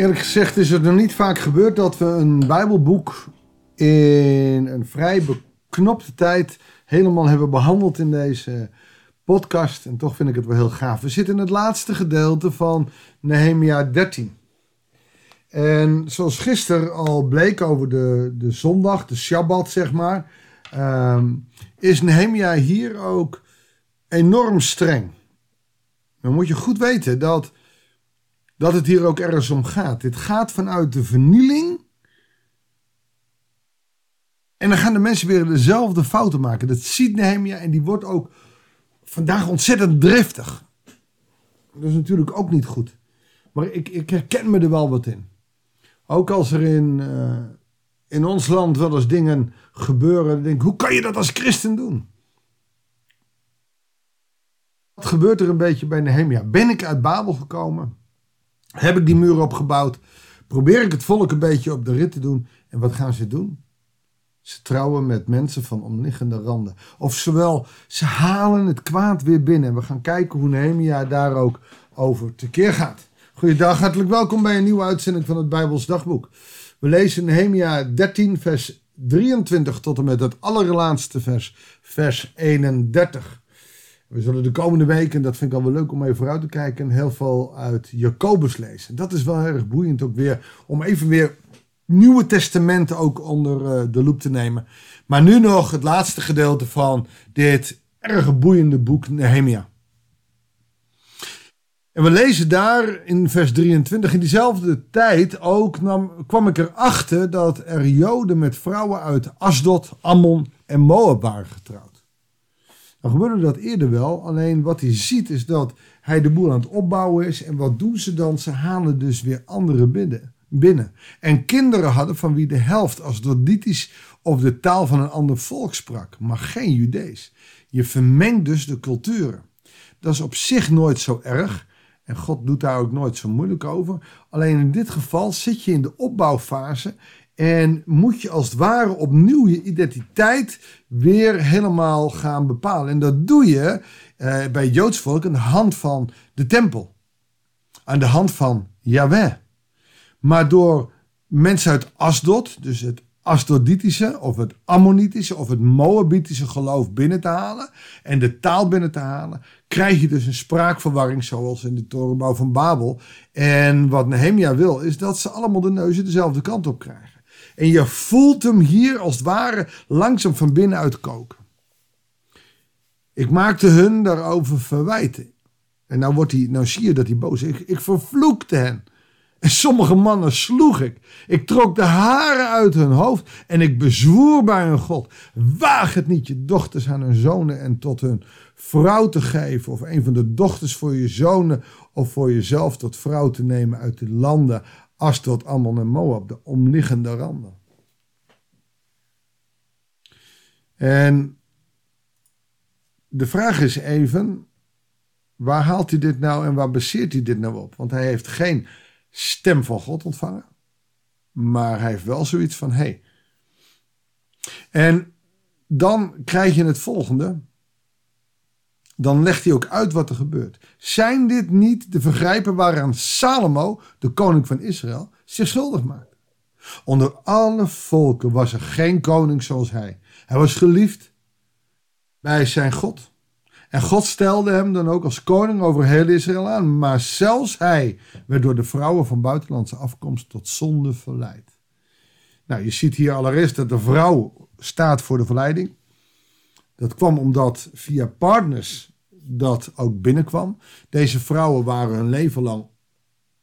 Eerlijk gezegd is het nog niet vaak gebeurd dat we een Bijbelboek in een vrij beknopte tijd helemaal hebben behandeld in deze podcast. En toch vind ik het wel heel gaaf. We zitten in het laatste gedeelte van Nehemia 13. En zoals gisteren al bleek over de, de zondag, de Shabbat zeg maar, ehm, is Nehemia hier ook enorm streng. Dan moet je goed weten dat dat het hier ook ergens om gaat. Dit gaat vanuit de vernieling. En dan gaan de mensen weer dezelfde fouten maken. Dat ziet Nehemia en die wordt ook vandaag ontzettend driftig. Dat is natuurlijk ook niet goed. Maar ik, ik herken me er wel wat in. Ook als er in, uh, in ons land wel eens dingen gebeuren. Denk hoe kan je dat als christen doen? Wat gebeurt er een beetje bij Nehemia? Ben ik uit Babel gekomen? Heb ik die muur opgebouwd? Probeer ik het volk een beetje op de rit te doen? En wat gaan ze doen? Ze trouwen met mensen van omliggende randen. Of zowel, ze halen het kwaad weer binnen. En we gaan kijken hoe Nehemia daar ook over tekeer gaat. Goeiedag, hartelijk welkom bij een nieuwe uitzending van het Bijbels Dagboek. We lezen Nehemia 13, vers 23 tot en met het allerlaatste vers, vers 31. We zullen de komende weken, dat vind ik al wel leuk om even vooruit te kijken, heel veel uit Jacobus lezen. Dat is wel erg boeiend ook weer, om even weer Nieuwe Testamenten ook onder uh, de loep te nemen. Maar nu nog het laatste gedeelte van dit erg boeiende boek Nehemia. En we lezen daar in vers 23, in diezelfde tijd ook nam, kwam ik erachter dat er Joden met vrouwen uit Asdod, Ammon en Moab waren getrouwd. Dan gebeurde dat eerder wel. Alleen wat hij ziet is dat hij de boel aan het opbouwen is. En wat doen ze dan? Ze halen dus weer anderen binnen. binnen. En kinderen hadden van wie de helft als Dorditisch of de taal van een ander volk sprak. Maar geen Judees. Je vermengt dus de culturen. Dat is op zich nooit zo erg. En God doet daar ook nooit zo moeilijk over. Alleen in dit geval zit je in de opbouwfase en moet je als het ware opnieuw je identiteit weer helemaal gaan bepalen. En dat doe je eh, bij Joods volk aan de hand van de tempel. Aan de hand van Yahweh. Maar door mensen uit Asdod, dus het Asdoditische of het Ammonitische of het Moabitische geloof binnen te halen en de taal binnen te halen, krijg je dus een spraakverwarring zoals in de torenbouw van Babel. En wat Nehemia wil is dat ze allemaal de neuzen dezelfde kant op krijgen. En je voelt hem hier als het ware langzaam van binnenuit koken. Ik maakte hun daarover verwijten. En nou, wordt hij, nou zie je dat hij boos is. Ik, ik vervloekte hen. En sommige mannen sloeg ik. Ik trok de haren uit hun hoofd en ik bezwoer bij hun God. Waag het niet je dochters aan hun zonen en tot hun vrouw te geven. Of een van de dochters voor je zonen of voor jezelf tot vrouw te nemen uit de landen Astot, Ammon en Moab, de omliggende randen. En de vraag is even, waar haalt hij dit nou en waar baseert hij dit nou op? Want hij heeft geen stem van God ontvangen, maar hij heeft wel zoiets van, hé. Hey. En dan krijg je het volgende dan legt hij ook uit wat er gebeurt. Zijn dit niet de vergrijpen waaraan Salomo, de koning van Israël, zich schuldig maakt? Onder alle volken was er geen koning zoals hij. Hij was geliefd bij zijn God. En God stelde hem dan ook als koning over heel Israël aan. Maar zelfs hij werd door de vrouwen van buitenlandse afkomst tot zonde verleid. Nou, je ziet hier allereerst dat de vrouw staat voor de verleiding. Dat kwam omdat via partners dat ook binnenkwam. Deze vrouwen waren hun leven lang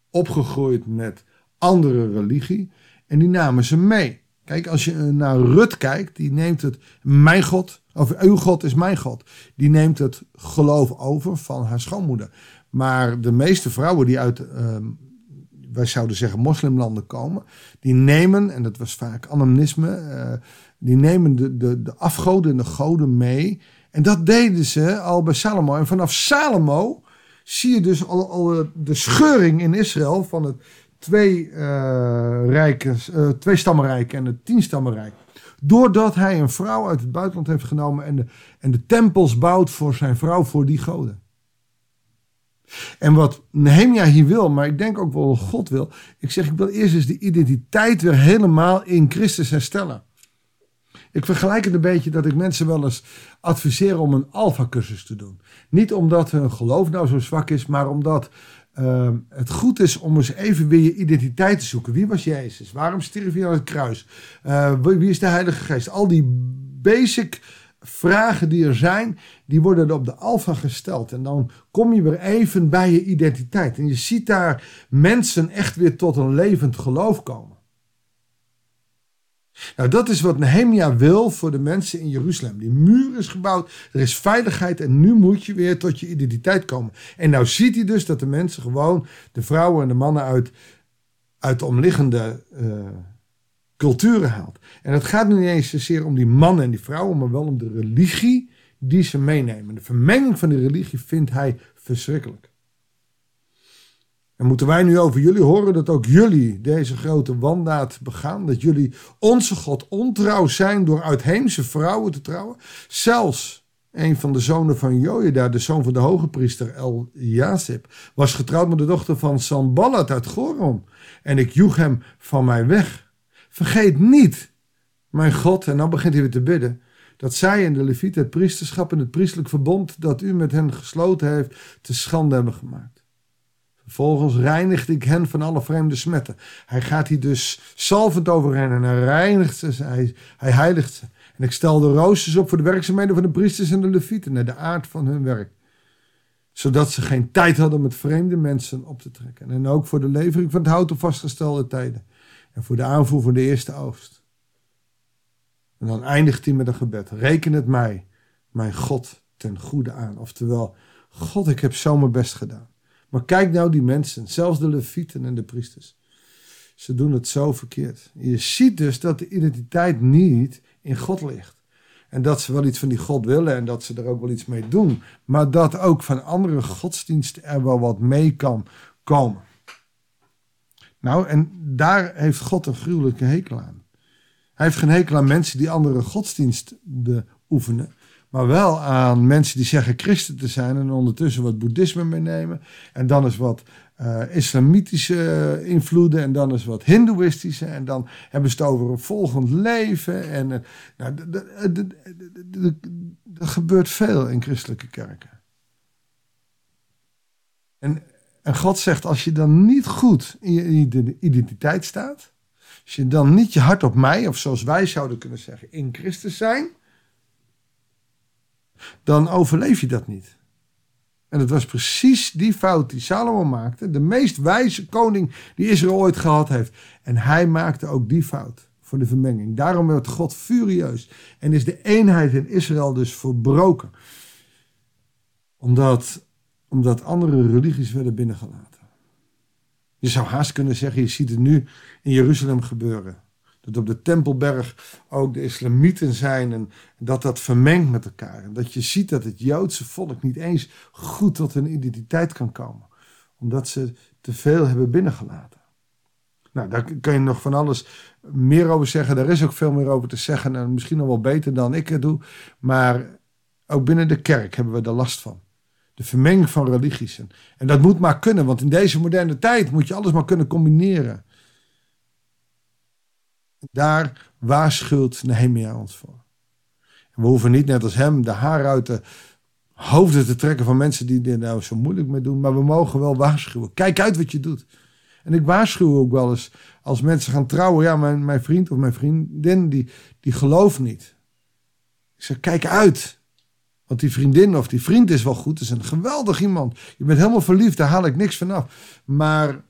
opgegroeid met andere religie en die namen ze mee. Kijk, als je naar Rut kijkt, die neemt het mijn God, of uw God is mijn God. Die neemt het geloof over van haar schoonmoeder. Maar de meeste vrouwen die uit, uh, wij zouden zeggen, moslimlanden komen, die nemen, en dat was vaak anonimisme, uh, die nemen de, de, de afgoden en de goden mee en dat deden ze al bij Salomo. En vanaf Salomo zie je dus al, al de scheuring in Israël van het twee, uh, rijken, uh, twee stammenrijk en het tien stammenrijk. Doordat hij een vrouw uit het buitenland heeft genomen en de, en de tempels bouwt voor zijn vrouw, voor die goden. En wat Nehemia hier wil, maar ik denk ook wel God wil. Ik zeg, ik wil eerst eens de identiteit weer helemaal in Christus herstellen. Ik vergelijk het een beetje dat ik mensen wel eens adviseer om een alfa-cursus te doen. Niet omdat hun geloof nou zo zwak is, maar omdat uh, het goed is om eens even weer je identiteit te zoeken. Wie was Jezus? Waarom stierf hij aan het kruis? Uh, wie is de Heilige Geest? Al die basic vragen die er zijn, die worden op de alfa gesteld. En dan kom je weer even bij je identiteit. En je ziet daar mensen echt weer tot een levend geloof komen. Nou, dat is wat Nehemia wil voor de mensen in Jeruzalem. Die muur is gebouwd, er is veiligheid en nu moet je weer tot je identiteit komen. En nou ziet hij dus dat de mensen gewoon, de vrouwen en de mannen uit, uit de omliggende uh, culturen haalt. En het gaat niet eens zozeer om die mannen en die vrouwen, maar wel om de religie die ze meenemen. De vermenging van die religie vindt hij verschrikkelijk. En moeten wij nu over jullie horen dat ook jullie deze grote wandaad begaan? Dat jullie onze God ontrouw zijn door uitheemse vrouwen te trouwen? Zelfs een van de zonen van Jojeda, de zoon van de hoge priester El Jasib, was getrouwd met de dochter van Sanballat uit Goron. En ik joeg hem van mij weg. Vergeet niet, mijn God, en dan begint hij weer te bidden, dat zij en de Levieten het priesterschap en het priestelijk verbond dat u met hen gesloten heeft, te schande hebben gemaakt. Vervolgens reinigde ik hen van alle vreemde smetten. Hij gaat hier dus zalvend over hen en hij reinigt ze, hij, hij heiligt ze. En ik stel de roosters op voor de werkzaamheden van de priesters en de levieten naar de aard van hun werk. Zodat ze geen tijd hadden met vreemde mensen op te trekken. En ook voor de levering van het hout op vastgestelde tijden. En voor de aanvoer van de eerste oogst. En dan eindigt hij met een gebed. Reken het mij, mijn God, ten goede aan. Oftewel, God, ik heb zo mijn best gedaan. Maar kijk nou die mensen, zelfs de levieten en de priesters. Ze doen het zo verkeerd. Je ziet dus dat de identiteit niet in God ligt. En dat ze wel iets van die God willen en dat ze er ook wel iets mee doen. Maar dat ook van andere godsdiensten er wel wat mee kan komen. Nou, en daar heeft God een gruwelijke hekel aan. Hij heeft geen hekel aan mensen die andere godsdiensten beoefenen maar wel aan mensen die zeggen christen te zijn en ondertussen wat boeddhisme meenemen. En dan is wat uh, islamitische invloeden en dan is wat hindoeïstische. En dan hebben ze het over een volgend leven. En uh, nou, er gebeurt veel in christelijke kerken. En, en God zegt, als je dan niet goed in je identiteit staat, als je dan niet je hart op mij, of zoals wij zouden kunnen zeggen, in Christus zijn, dan overleef je dat niet. En het was precies die fout die Salomo maakte. De meest wijze koning die Israël ooit gehad heeft. En hij maakte ook die fout voor de vermenging. Daarom werd God furieus. En is de eenheid in Israël dus verbroken. Omdat, omdat andere religies werden binnengelaten. Je zou haast kunnen zeggen, je ziet het nu in Jeruzalem gebeuren. Dat op de Tempelberg ook de islamieten zijn en dat dat vermengt met elkaar. En dat je ziet dat het Joodse volk niet eens goed tot hun identiteit kan komen. Omdat ze te veel hebben binnengelaten. Nou, daar kan je nog van alles meer over zeggen. Daar is ook veel meer over te zeggen. En misschien nog wel beter dan ik het doe. Maar ook binnen de kerk hebben we er last van. De vermenging van religies. En dat moet maar kunnen, want in deze moderne tijd moet je alles maar kunnen combineren. Daar waarschuwt Nehemia ons voor. We hoeven niet net als hem de haar uit de hoofden te trekken van mensen die er nou zo moeilijk mee doen. Maar we mogen wel waarschuwen. Kijk uit wat je doet. En ik waarschuw ook wel eens als mensen gaan trouwen. Ja, mijn, mijn vriend of mijn vriendin die, die gelooft niet. Ik zeg, kijk uit. Want die vriendin of die vriend is wel goed. is een geweldig iemand. Je bent helemaal verliefd, daar haal ik niks van af. Maar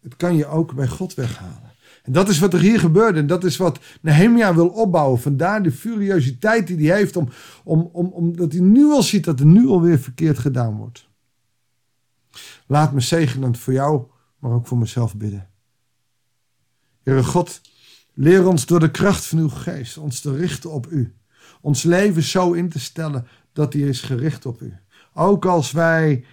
het kan je ook bij God weghalen. En dat is wat er hier gebeurde. En dat is wat Nehemia wil opbouwen. Vandaar de furiositeit die hij heeft. Om, om, om, omdat hij nu al ziet dat er nu alweer verkeerd gedaan wordt. Laat me zegenend voor jou, maar ook voor mezelf bidden. Heere God, leer ons door de kracht van uw geest ons te richten op u. Ons leven zo in te stellen dat hij is gericht op u. Ook als wij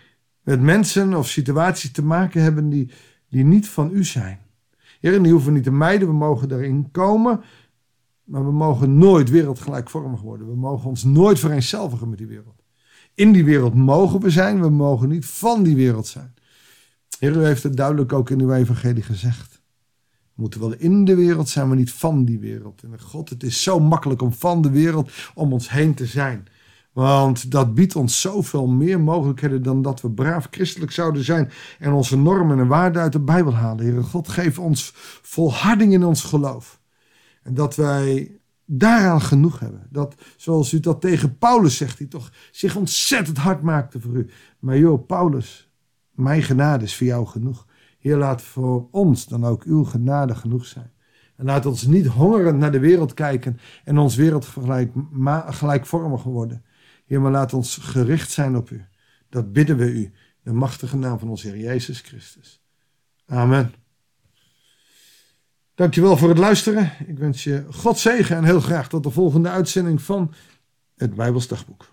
met mensen of situaties te maken hebben die, die niet van u zijn. Heer, die hoeven we niet te mijden, we mogen erin komen. Maar we mogen nooit wereldgelijkvormig worden. We mogen ons nooit vereenzelvigen met die wereld. In die wereld mogen we zijn, we mogen niet van die wereld zijn. Heer, u heeft het duidelijk ook in uw evangelie gezegd. We moeten wel in de wereld zijn, maar niet van die wereld. En God, het is zo makkelijk om van de wereld om ons heen te zijn. Want dat biedt ons zoveel meer mogelijkheden dan dat we braaf christelijk zouden zijn en onze normen en waarden uit de Bijbel halen. Heer God, geef ons volharding in ons geloof. En dat wij daaraan genoeg hebben. Dat, zoals u dat tegen Paulus zegt, die toch zich ontzettend hard maakte voor u. Maar joh, Paulus, mijn genade is voor jou genoeg. Heer, laat voor ons dan ook uw genade genoeg zijn. En laat ons niet hongerend naar de wereld kijken en ons wereld gelijk, gelijkvormig worden. Heer, maar laat ons gericht zijn op u. Dat bidden we u, de machtige naam van onze Heer Jezus Christus. Amen. Dankjewel voor het luisteren. Ik wens je God zegen en heel graag tot de volgende uitzending van het Bijbels Dagboek.